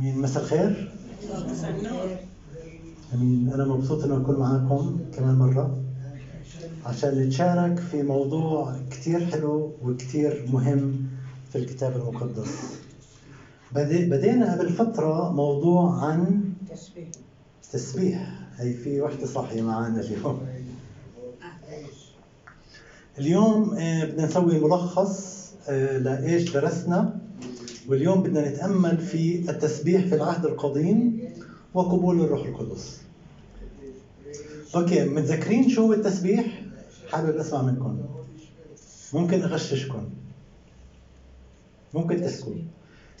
مين مساء الخير. أمين أنا مبسوط انه أكون معاكم كمان مرة عشان نتشارك في موضوع كتير حلو وكتير مهم في الكتاب المقدس. بدي- بدينا قبل فترة موضوع عن تسبيح. تسبيح هي في وحدة صاحية معنا اليوم. اليوم آه، بدنا نسوي ملخص آه، لإيش درسنا. واليوم بدنا نتأمل في التسبيح في العهد القديم وقبول الروح القدس. أوكي متذكرين شو هو التسبيح؟ حابب أسمع منكم. ممكن أغششكم. ممكن تسكوا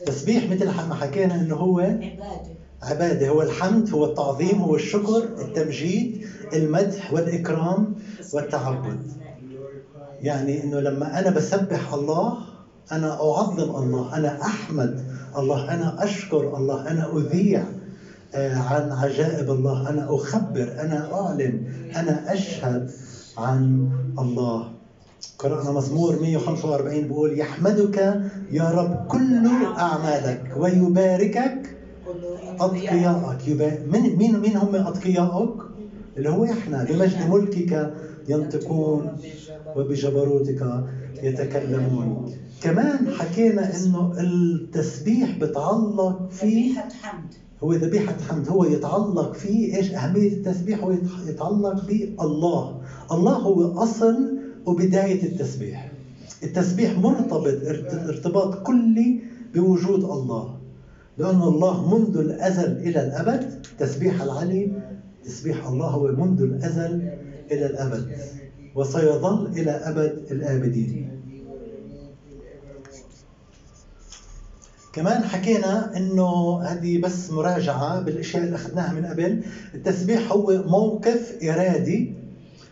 تسبيح مثل ما حكينا إنه هو عبادة عبادة. هو الحمد هو التعظيم هو الشكر التمجيد المدح والإكرام والتعبد. يعني إنه لما أنا بسبح الله أنا أعظم الله أنا أحمد الله أنا أشكر الله أنا أذيع آه، عن عجائب الله أنا أخبر أنا أعلن أنا أشهد عن الله قرأنا مزمور 145 بيقول يحمدك يا رب كل أعمالك ويباركك أتقياءك. من مين مين هم أتقياءك؟ اللي هو إحنا بمجد ملكك ينطقون وبجبروتك يتكلمون. كمان حكينا إنه التسبيح بتعلق في ذبيحة حمد. هو ذبيحة حمد. هو يتعلق في إيش؟ أهمية التسبيح هو يتعلق بالله الله هو أصل وبداية التسبيح. التسبيح مرتبط ارت- ارتباط كلي بوجود الله. لأن الله منذ الأزل إلى الأبد تسبيح العلي تسبيح الله هو منذ الأزل إلى الأبد. وسيظل إلى أبد الآبدين كمان حكينا إنه هذه بس مراجعة بالأشياء اللي أخذناها من قبل، التسبيح هو موقف إرادي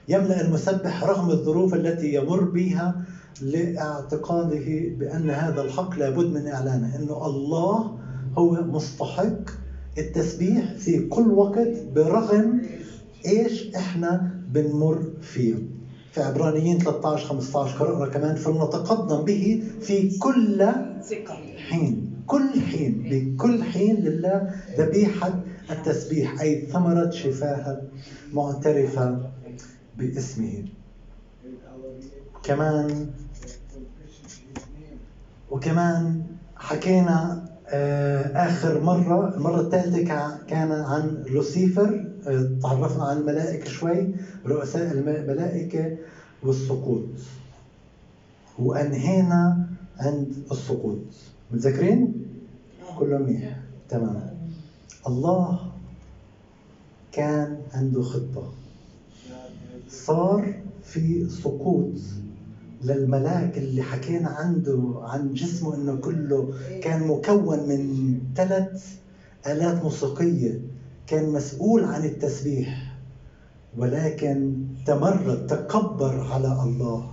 يملأ المسبح رغم الظروف التي يمر بها لاعتقاده بأن هذا الحق لابد من إعلانه، إنه الله هو مستحق التسبيح في كل وقت برغم إيش إحنا بنمر فيه. في عبرانيين 13 15 قرأنا كمان فلنتقدم به في كل حين. كل حين. بكل حين لله ذبيحة التسبيح أي ثمرة شفاها معترفة باسمه. كمان وكمان حكينا آه، آخر مرة المرة الثالثة كا- كان عن لوسيفر. آه، تعرفنا عن الملائكة شوي رؤساء الم- الملائكة والسقوط. وأنهينا عند السقوط. متذكرين؟ كله منيح تمام. الله كان عنده خطة. صار في سقوط. للملاك اللي حكينا عنده عن جسمه إنه كله كان مكون من ثلاث آلات موسيقية. كان مسؤول عن التسبيح ولكن تمرد تكبر على الله.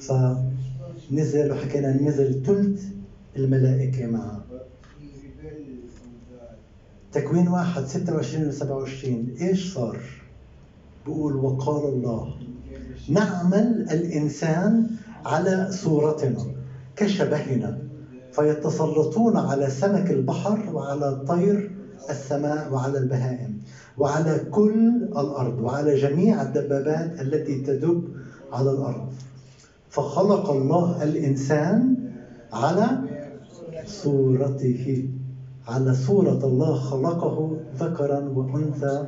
فنزل وحكينا نزل ثلث الملائكة معه. تكوين واحد 26 و 27 إيش صار؟ بقول وقال الله. نعمل الإنسان على صورتنا كشبهنا فيتسلطون على سمك البحر وعلى طير السماء وعلى البهائم وعلى كل الأرض وعلى جميع الدبابات التي تدب على الأرض. فخلق الله الإنسان على صورته على صورة الله خلقه ذكرا وأنثى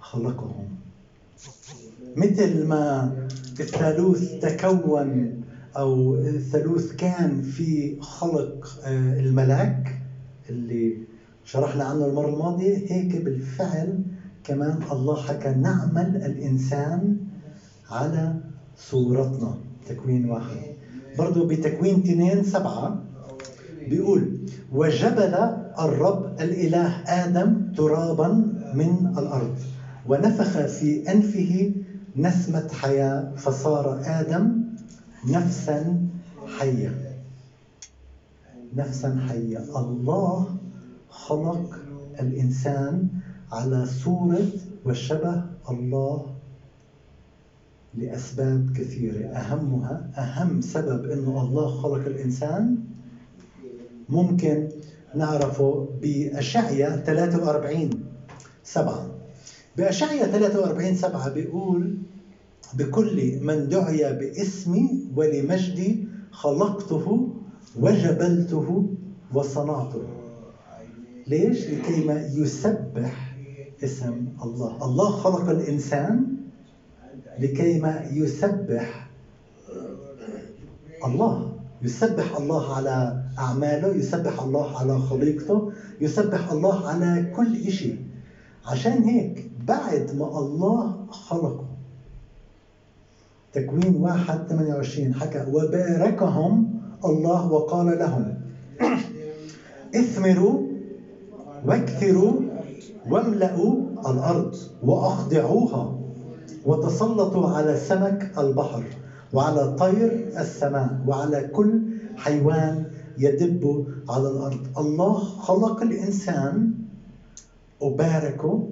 خلقهم مثل ما الثالوث تكون أو الثالوث كان في خلق آه، الملاك اللي شرحنا عنه المرة الماضية هيك بالفعل كمان الله حكى نعمل الإنسان على صورتنا. تكوين واحد. برضو بتكوين اثنين سبعة بيقول وجبل الرب الإله آدم ترابا من الأرض ونفخ في أنفه نسمة حياة فصار آدم نفسا حية نفسا حية الله خلق الإنسان على صورة وشبه الله لأسباب كثيرة. أهمها أهم سبب أنه الله خلق الإنسان ممكن نعرفه بأشعية 43 سبعة. بأشعية 43 سبعة بيقول بكل من دعي باسمي ولمجدي خلقته وجبلته وصنعته. ليش؟ لكيما يسبح اسم الله. الله خلق الإنسان لكيما يسبح الله. يسبح الله على أعماله يسبح الله على خليقته يسبح الله على كل شيء عشان هيك بعد ما الله خلقه. تكوين واحد 28 حكى وباركهم الله وقال لهم إثمروا واكثروا واملأوا الأرض وأخضعوها وتسلطوا على سمك البحر وعلى طير السماء وعلى كل حيوان يدب على الأرض. الله خلق الإنسان وباركه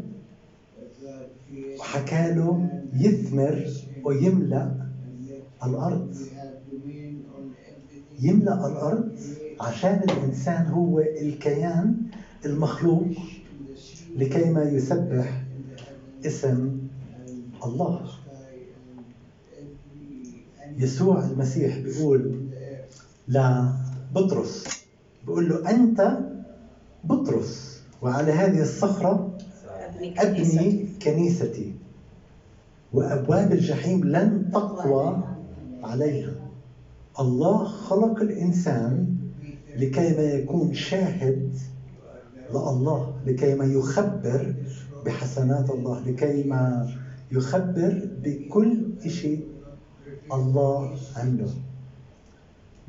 وحكى له يثمر ويملأ الأرض. يملأ الأرض عشان الإنسان هو الكيان المخلوق لكيما يسبح اسم الله. يسوع المسيح بيقول لبطرس بيقول له أنت بطرس. وعلى هذه الصخرة أبني كنيستي. وأبواب الجحيم لن تقوى عليها. الله خلق الإنسان لكي ما يكون شاهد لله لكي ما يخبر بحسنات الله لكي ما يخبر بكل شيء الله عنده.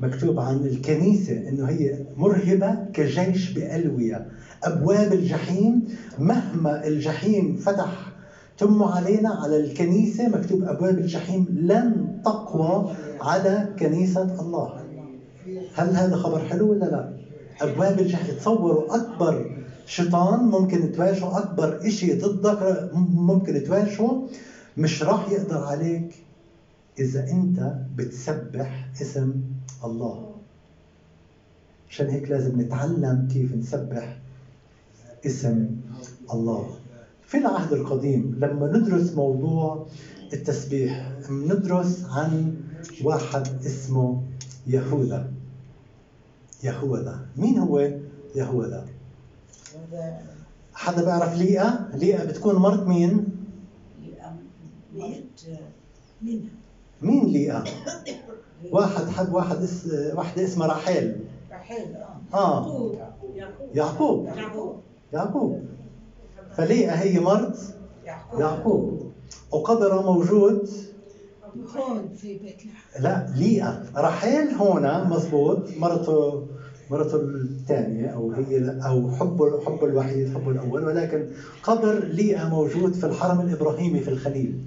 مكتوب عن الكنيسة أنه هي مرهبة كجيش بألوية. أبواب الجحيم. مهما الجحيم فتح تمه علينا على الكنيسة مكتوب أبواب الجحيم لن تقوى على كنيسة الله. هل هذا خبر حلو ولا لا؟ أبواب الجحيم تصوروا أكبر شيطان ممكن تواجهه أكبر إشي ضدك ممكن تواجهه. مش راح يقدر عليك إذا أنت بتسبح اسم الله. عشان هيك لازم نتعلم كيف نسبح اسم الله. في العهد القديم لما ندرس موضوع التسبيح ندرس عن واحد اسمه يهوذا. يهوذا. مين هو يهوذا؟ حدا بيعرف ليئة؟ ليئة بتكون مرت مين؟ مين ليئة؟ واحد حد واحد اس واحدة اسمها رحيل. رحيل آه. آه. يعقوب. يعقوب. فليئة هي مرت يعقوب. وقبره موجود؟ هون في بيت لحم. لا ليئة رحيل هنا مزبوط مرته مرته الثانية أو هي أو حبه حبه الوحيد حبه الأول. ولكن قبر ليئة موجود في الحرم الإبراهيمي في الخليل.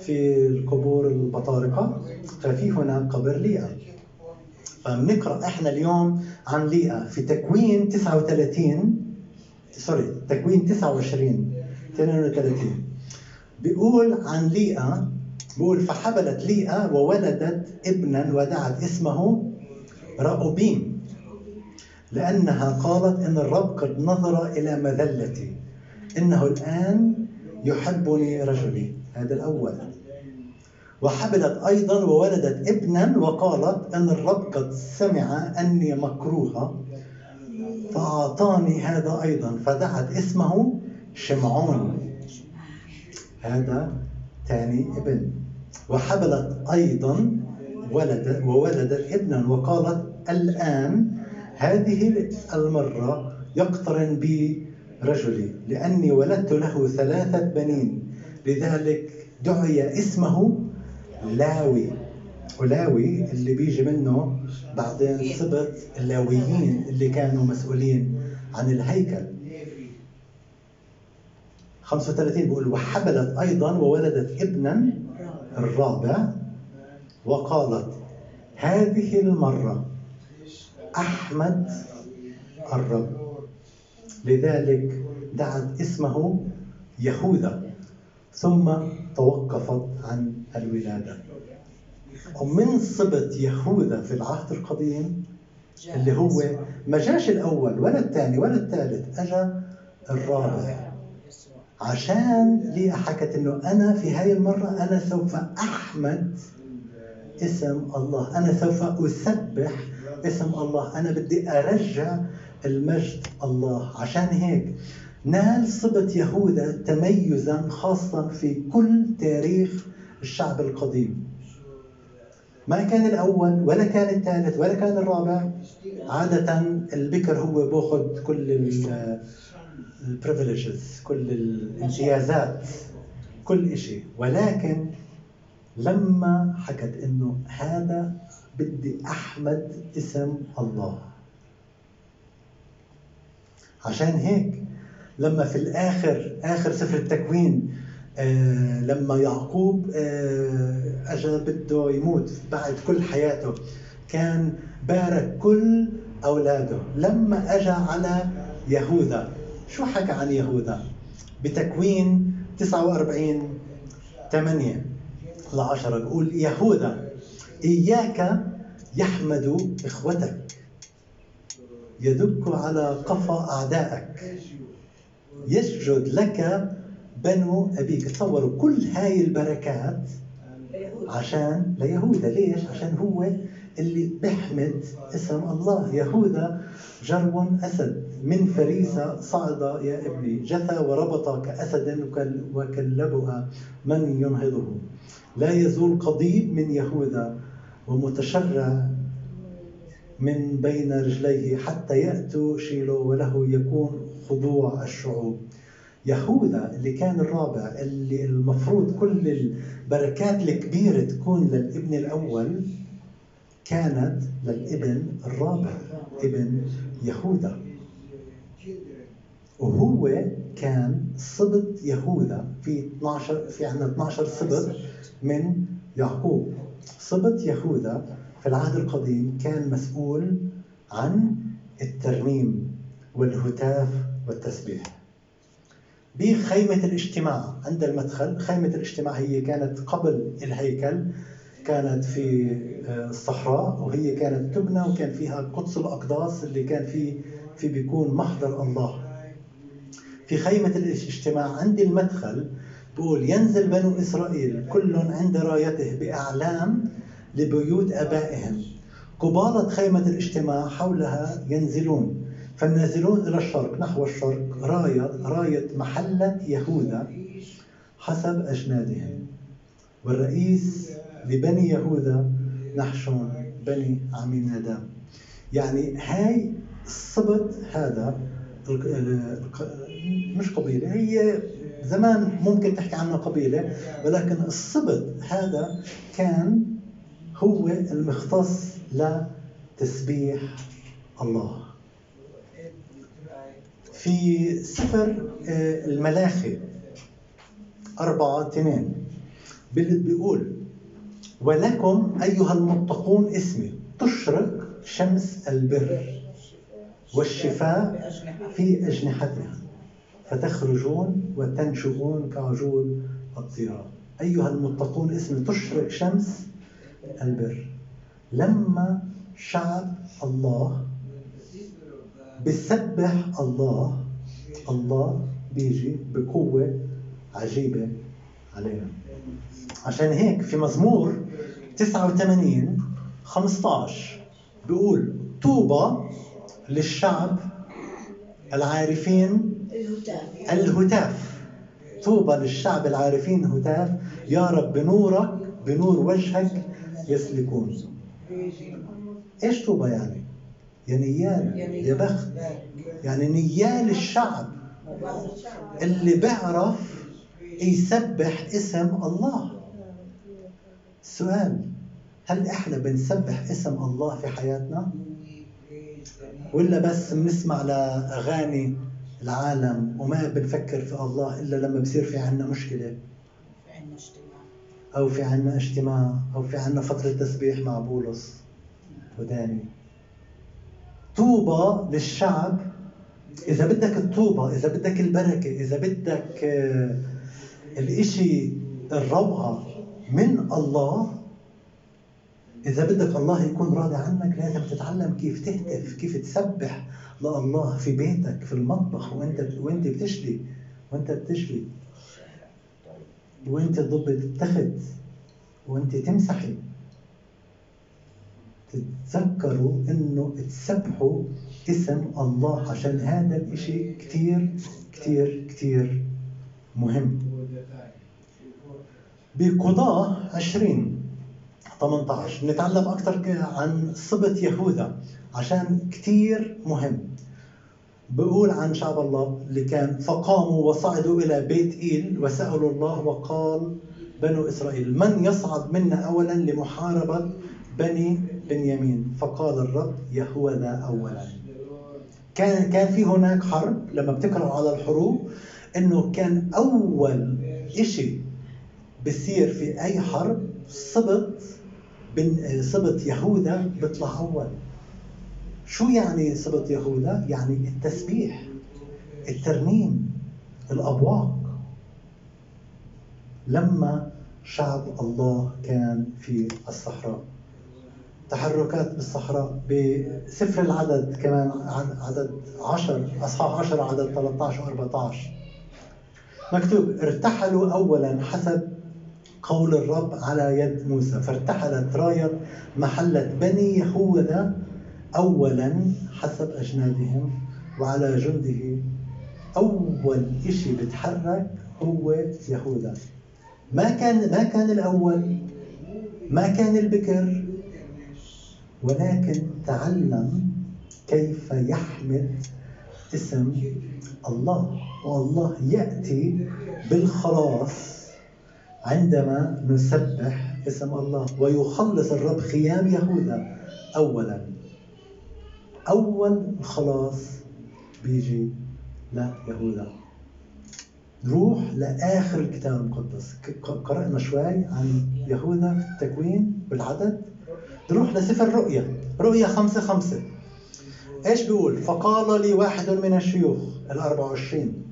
في القبور البطارقة. ففي هنا قبر ليئة فبنقرأ إحنا اليوم عن ليئة في تكوين 39 سوري تكوين 29 32 بيقول عن ليئة بيقول فحبلت ليئة وولدت ابنا ودعت اسمه رأوبيم لأنها قالت إن الرب قد نظر إلى مذلتي إنه الآن يحبني رجلي. هذا الأول. وحبلت أيضا وولدت ابنا وقالت أن الرب قد سمع أني مكروهة فأعطاني هذا أيضا. فدعت اسمه شمعون. هذا ثاني ابن. وحبلت أيضا ولد وولدت ابنا وقالت الآن هذه المرة يقترن بي رجلي لأني ولدت له ثلاثة بنين. لذلك دعي اسمه لاوي ولاوي اللي بيجي منه بعدين سبط اللاويين اللي كانوا مسؤولين عن الهيكل. 35 بيقول وحبلت أيضا وولدت ابنا الرابع وقالت هذه المرة أحمد الرب. لذلك دعت اسمه يهوذا ثم توقفت عن الولادة. ومن صبت يهوذا في العهد القديم اللي هو ما جاش الأول ولا الثاني ولا الثالث أجا الرابع. عشان لي حكت إنه أنا في هاي المرة أنا سوف أحمد اسم الله. أنا سوف أسبح اسم الله. أنا بدي أرجع المجد الله. عشان هيك نال صبت يهوذا تميزا خاصا في كل تاريخ الشعب القديم. ما كان الأول ولا كان الثالث ولا كان الرابع. عادة البكر هو بأخذ كل البريفليجز كل الامتيازات كل شيء ولكن لما حكت إنه هذا بدي أحمد اسم الله. عشان هيك لما في الآخر آخر سفر التكوين آه لما يعقوب آه اجى بده يموت بعد كل حياته كان بارك كل أولاده. لما اجى على يهوذا شو حكى عن يهوذا؟ بتكوين 49 8 لعشرة بيقول يهوذا إياك يحمد إخوتك يدك على قفا أعدائك يسجد لك بنو أبيك تصوروا كل هاي البركات عشان ليهوذا. ليش؟ عشان هو اللي بيحمد اسم الله. يهوذا جرو أسد من فريسة صعد يا ابني جثى وربط كأسد وكلبها من ينهضه. لا يزول قضيب من يهوذا ومتشرع من بين رجليه حتى يأتوا شيلو وله يكون خضوع الشعوب. يهوذا اللي كان الرابع اللي المفروض كل البركات الكبيرة تكون للابن الأول كانت للابن الرابع ابن يهوذا. وهو كان سبط يهوذا في 12 في عندنا 12 سبط من يعقوب. سبط يهوذا في العهد القديم كان مسؤول عن الترنيم والهتاف والتسبيح. بخيمة الاجتماع. عند المدخل خيمة الاجتماع هي كانت قبل الهيكل كانت في آه، الصحراء وهي كانت تبنى وكان فيها قدس الأقداس اللي كان فيه في بيكون محضر الله. في خيمة الاجتماع عند المدخل بقول ينزل بنو إسرائيل كل عند رايته بأعلام لبيوت أبائهم. قبالة خيمة الاجتماع حولها ينزلون فالنازلون إلى الشرق نحو الشرق راية راية محلة يهوذا حسب أجنادهم. والرئيس لبني يهوذا نحشون بني عميناداب يعني هاي الصبت هذا مش قبيلة هي زمان ممكن تحكي عنه قبيلة ولكن الصبت هذا كان هو المختص لتسبيح الله. في سفر آه، الملاخي. أربعة اثنين. بيقول ولكم أيها المتقون اسمي تشرق شمس البر والشفاء في أجنحتها. فتخرجون وتنشؤون كعجول الطيران. أيها المتقون اسم تشرق شمس البر. لما شعب الله بسبح الله. الله بيجي بقوة عجيبة علينا. عشان هيك في مزمور 89 15 بيقول طوبى للشعب العارفين الهتاف. الهتاف. طوبى للشعب العارفين هتاف. يا رب بنورك بنور وجهك يسلكون. إيش طوبى يعني؟ يا نيال يا بخت. يعني نيال الشعب اللي بيعرف يسبح اسم الله. سؤال هل إحنا بنسبح اسم الله في حياتنا؟ ولا بس بنسمع لأغاني العالم وما بنفكر في الله إلا لما بصير في عنا مشكلة؟ أو في عنا اجتماع أو في عنا فترة تسبيح مع بولس وداني. طوبى للشعب. إذا بدك الطوبى إذا بدك البركة إذا بدك آه، الإشي الروعة من الله إذا بدك الله يكون راضي عنك لازم تتعلم كيف تهتف كيف تسبح لله في بيتك في المطبخ وانت وانت بتشلي وانت بتشلي وانت تضب التخت وانت تمسحي. تتذكروا إنه تسبحوا اسم الله عشان هذا الإشي كتير كتير كتير مهم. بقضاء 20 18 نتعلم أكثر عن سبط يهوذا عشان كتير مهم. بقول عن شعب الله اللي كان فقاموا وصعدوا إلى بيت إيل وسألوا الله وقال بنو إسرائيل من يصعد منا أولا لمحاربة بني بنيامين فقال الرب يهوذا أولا. كان كان في هناك حرب لما بتقرأوا على الحروب إنه كان أول شيء بصير في أي حرب سبط بن سبط يهوذا بيطلع أول. شو يعني سبط يهوذا؟ يعني التسبيح الترنيم الأبواق. لما شعب الله كان في الصحراء. تحركات بالصحراء بسفر العدد كمان عدد 10 أصحاح 10 عدد 13 و 14 مكتوب ارتحلوا اولا حسب قول الرب على يد موسى. فارتحلت راية محله بني يهوذا أولا حسب أجنادهم وعلى جنده أول إشي بتحرك هو يهوذا. ما كان ما كان الأول ما كان البكر ولكن تعلم كيف يحمد اسم الله. والله يأتي بالخلاص عندما نسبح اسم الله ويخلص الرب خيام يهوذا. أولا أول خلاص بيجي ليهوذا نروح لآخر الكتاب المقدس. قرأنا شوي عن يهوذا في التكوين بالعدد. نروح لسفر الرؤيا رؤيا خمسة خمسة. إيش بيقول؟ فقال لي واحد من الشيوخ الأربع وعشرين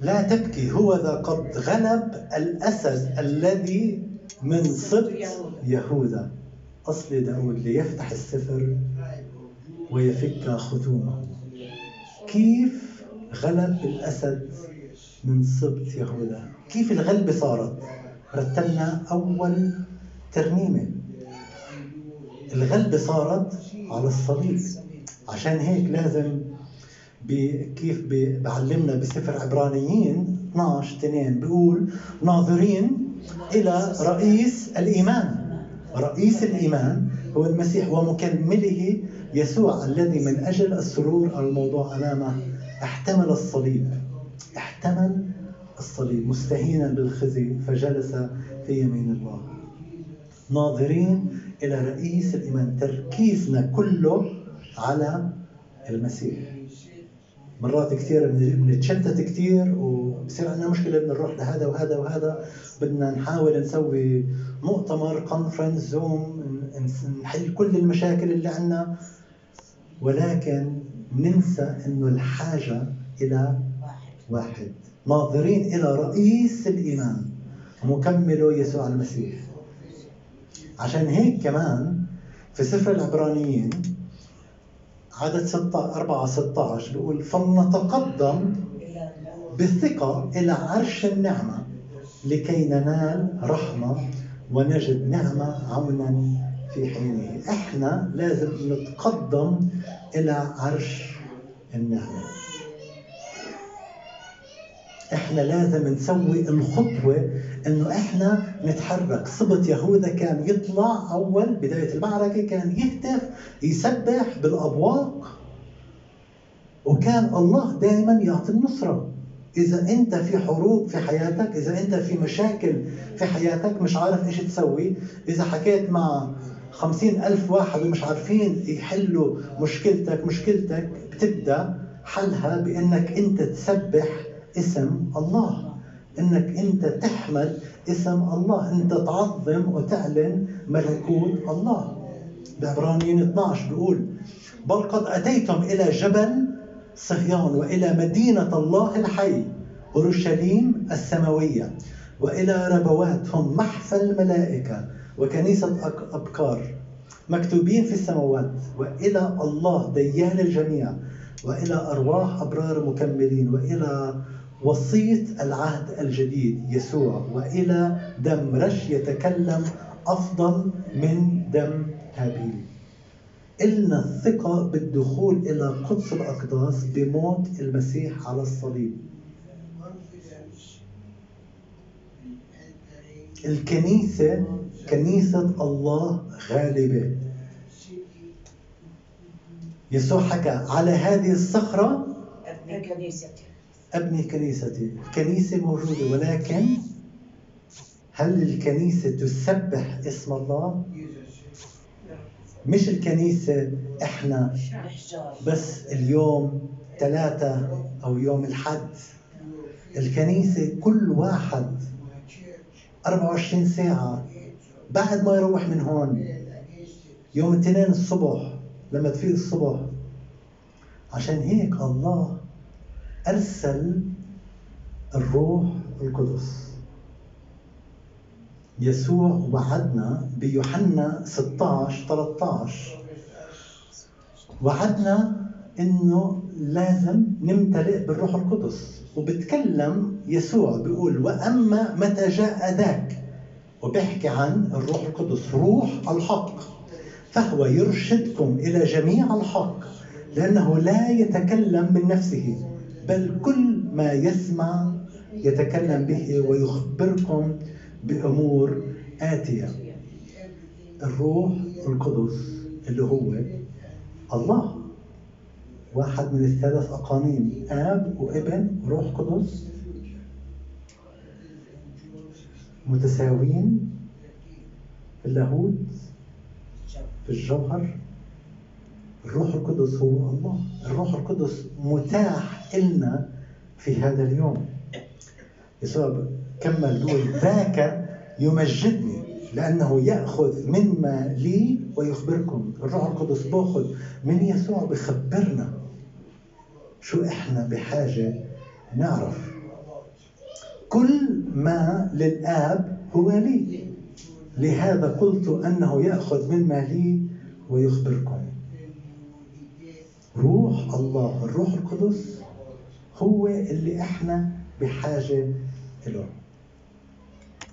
لا تبكي هو ذا قد غلب الأسد الذي من سبط يهوذا. أصل داود ليفتح السفر ويفك ختومه. كيف غلب الأسد من سبط يهوذا؟ كيف الغلبة صارت؟ رتلنا أول ترنيمة الغلبة صارت على الصليب. عشان هيك لازم كيف بعلمنا بسفر عبرانيين 12 2 بيقول ناظرين إلى رئيس الإيمان. رئيس الإيمان هو المسيح ومكمله يسوع الذي من أجل السرور الموضوع أمامه احتمل الصليب. احتمل الصليب. مستهينا بالخزي فجلس في يمين الله. ناظرين إلى رئيس الإيمان تركيزنا كله على المسيح. مرات كثير بنتشتت كثير وبصير عندنا مشكلة بدنا نروح لهذا وهذا وهذا. بدنا نحاول نسوي مؤتمر كونفرنس زوم نحل كل المشاكل اللي عندنا. ولكن ننسى إنه الحاجة إلى واحد. ناظرين إلى رئيس الايمان مكمله يسوع المسيح. عشان هيك كمان في سفر العبرانيين عدد 6 4 16 بيقول فلنتقدم بالثقة إلى عرش النعمة لكي ننال رحمة ونجد نعمة عونا في حينه. إحنا لازم نتقدم إلى عرش النعمة. إحنا لازم نسوي الخطوة أنه إحنا نتحرك. صبت يهوذا كان يطلع أول بداية المعركة كان يهتف يسبح بالأبواق. وكان الله دائما يعطي النصرة. إذا أنت في حروب في حياتك إذا أنت في مشاكل في حياتك مش عارف إيش تسوي. إذا حكيت مع خمسين ألف واحد ومش عارفين يحلوا مشكلتك مشكلتك بتبدأ حلها بأنك أنت تسبح اسم الله. إنك أنت تحمد اسم الله أنت تعظم وتعلن ملكوت الله. بعبرانيين 12 بيقول بل قد أتيتم إلى جبل صهيون وإلى مدينة الله الحي أورشليم السماوية وإلى ربوات هم محفى الملائكة وكنيسة أك- أبكار مكتوبين في السماوات وإلى الله ديان الجميع وإلى أرواح أبرار مكملين وإلى وسيط العهد الجديد يسوع وإلى دم رش يتكلم أفضل من دم هابيل. إلنا الثقة بالدخول إلى قدس الأقداس بموت المسيح على الصليب. الكنيسة كنيسة الله غالبة. يسوع حكى على هذه الصخرة. ابني كنيستي أبني كنيستي الكنيسة موجودة ولكن هل الكنيسة تسبح اسم الله؟ مش الكنيسة إحنا بس اليوم ثلاثة أو يوم الحد. الكنيسة كل واحد 24 ساعة بعد ما يروح من هون. يوم الاثنين الصبح لما تفيق الصبح. عشان هيك الله أرسل الروح القدس. يسوع وعدنا بيوحنا 16 13 وعدنا إنه لازم نمتلئ بالروح القدس. وبتكلم يسوع بيقول وأما متى جاء ذاك؟ وبيحكي عن الروح القدس روح الحق. فهو يرشدكم إلى جميع الحق لأنه لا يتكلم من نفسه. بل كل ما يسمع يتكلم به ويخبركم بأمور آتية. الروح القدس اللي هو الله واحد من الثلاث أقانيم آب وإبن وروح قدس. متساويين في اللاهوت في الجوهر الروح القدس هو الله. الروح القدس متاح إلنا في هذا اليوم. يسوع كمل بيقول ذاك يمجدني لأنه يأخذ مما لي ويخبركم. الروح القدس بأخذ من يسوع بخبرنا شو إحنا بحاجة نعرف. كل ما للآب هو لي. لهذا قلت أنه يأخذ مما لي ويخبركم. روح الله الروح القدس هو اللي إحنا بحاجة له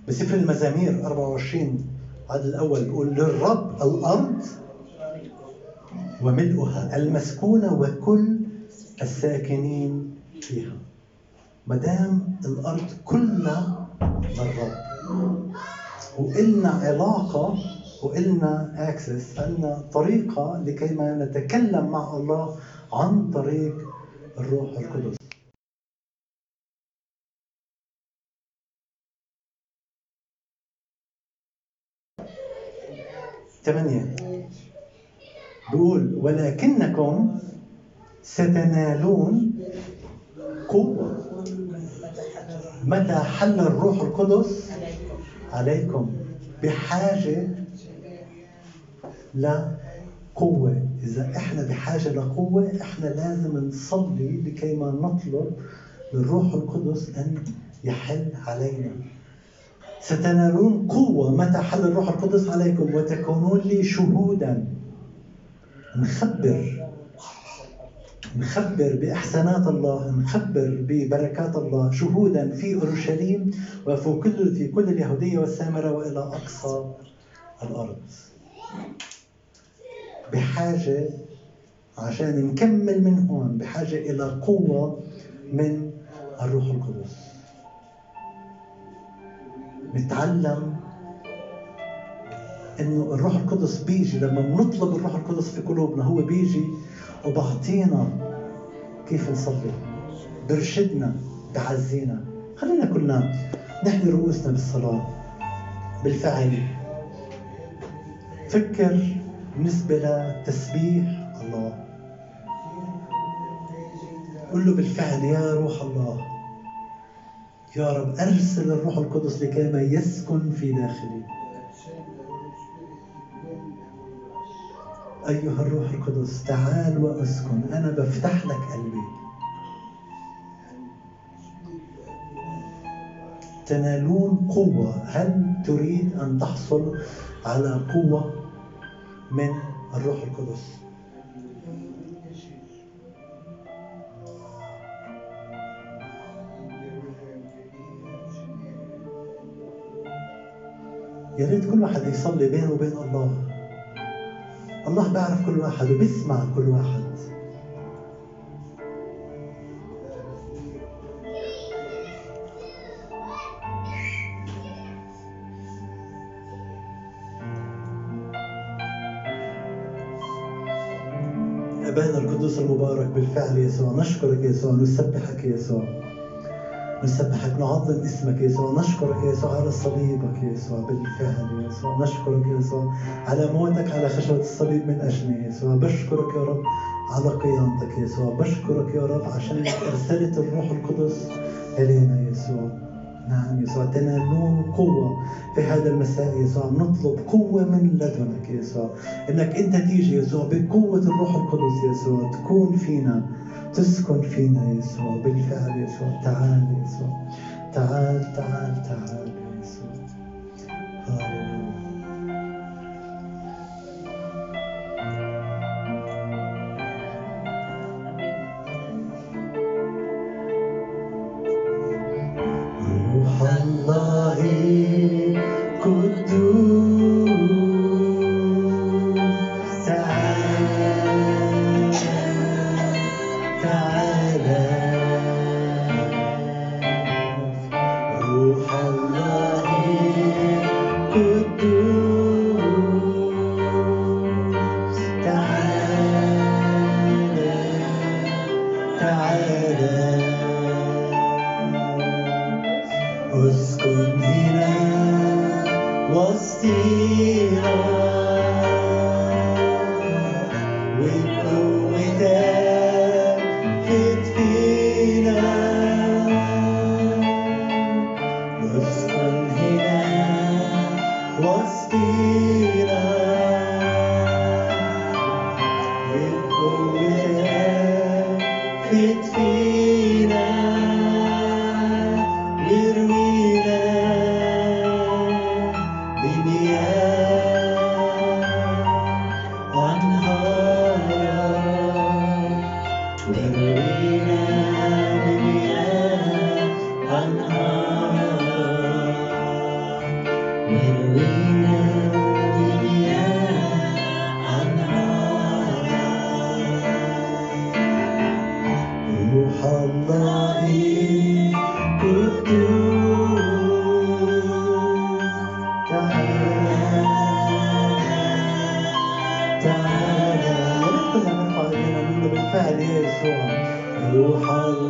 بسفر المزامير 24 عدد الأول بيقول للرب الأرض وملؤها المسكونة وكل الساكنين فيها. مدام الأرض كلها للرب وإلنا علاقة وإلنا اكسس عندنا طريقة لكي ما نتكلم مع الله عن طريق الروح القدس. ثمانية بيقول ولكنكم ستنالون قوة. متى حل الروح القدس؟ عليكم. بحاجة لقوة إذا إحنا بحاجة لقوة إحنا لازم نصلي لكي ما نطلب للروح القدس أن يحل علينا. ستنالون قوة متى حل الروح القدس عليكم؟ وتكونون لي شهودا. نخبر. نخبر بإحسانات الله نخبر ببركات الله شهودا في أورشليم وفي كل في كل اليهودية والسامرة وإلى أقصى الأرض. بحاجة عشان نكمل من هون بحاجة إلى قوة من الروح القدس. نتعلم إنه الروح القدس بيجي لما بنطلب الروح القدس في قلوبنا هو بيجي وبعطينا كيف نصلي برشدنا بعزينا. خلينا كلنا نحن رؤوسنا بالصلاة بالفعل. فكر بالنسبة لتسبيح الله. قل له بالفعل يا روح الله. يا رب أرسل الروح القدس لكي يسكن في داخلي. أيها الروح القدس تعال وأسكن. أنا بفتح لك قلبي. تنالون قوة. هل تريد أن تحصل على قوة؟ من الروح القدس. يا ريت كل واحد يصلي بينه وبين الله. الله بيعرف كل واحد وبيسمع كل واحد. القدوس المبارك بالفعل يسوع. نشكرك يسوع نسبحك يسوع. نسبحك نعظم اسمك يسوع. نشكرك يسوع على صليبك يسوع بالفعل يسوع. نشكرك يسوع على موتك على خشبة الصليب من أجلي يسوع. بشكرك يا رب على قيامتك يسوع. بشكرك يا رب عشان أرسلت الروح القدس إلينا يسوع. نعم يسوع تنالون قوة في هذا المساء يسوع نطلب قوة من لدنك يسوع إنك أنت تيجي يسوع بقوة الروح القدس يسوع تكون فينا تسكن فينا يسوع بالفعل يسوع تعال يسوع تعال تعال تعال يسوع هاليلويا Escondida, was still. الله قدوس تعالى تعالى روح الله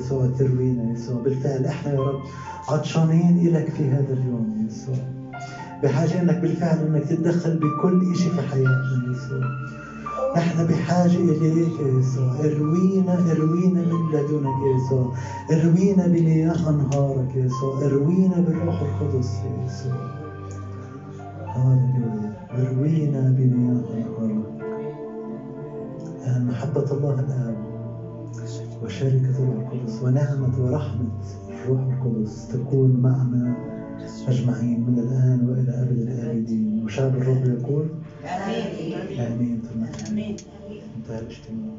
يسوع تروينا يسوع. بالفعل إحنا يا رب عطشانين إلك في هذا اليوم يسوع. بحاجة إنك بالفعل إنك تتدخل بكل شيء في حياتنا يسوع. نحن بحاجة إليك يا يسوع. اروينا اروينا من لدنك يا يسوع. اروينا بمياه أنهارك يا يسوع. اروينا بالروح القدس يا يسوع اروينا بمياه أنهارك. أن محبة الله الآب وشركة الروح القدس ونعمة ورحمة الروح القدس تكون معنا أجمعين من الآن وإلى أبد الآبدين. وشعب الرب يقول آمين. آمين. ثم آمين. انتهى الاجتماع.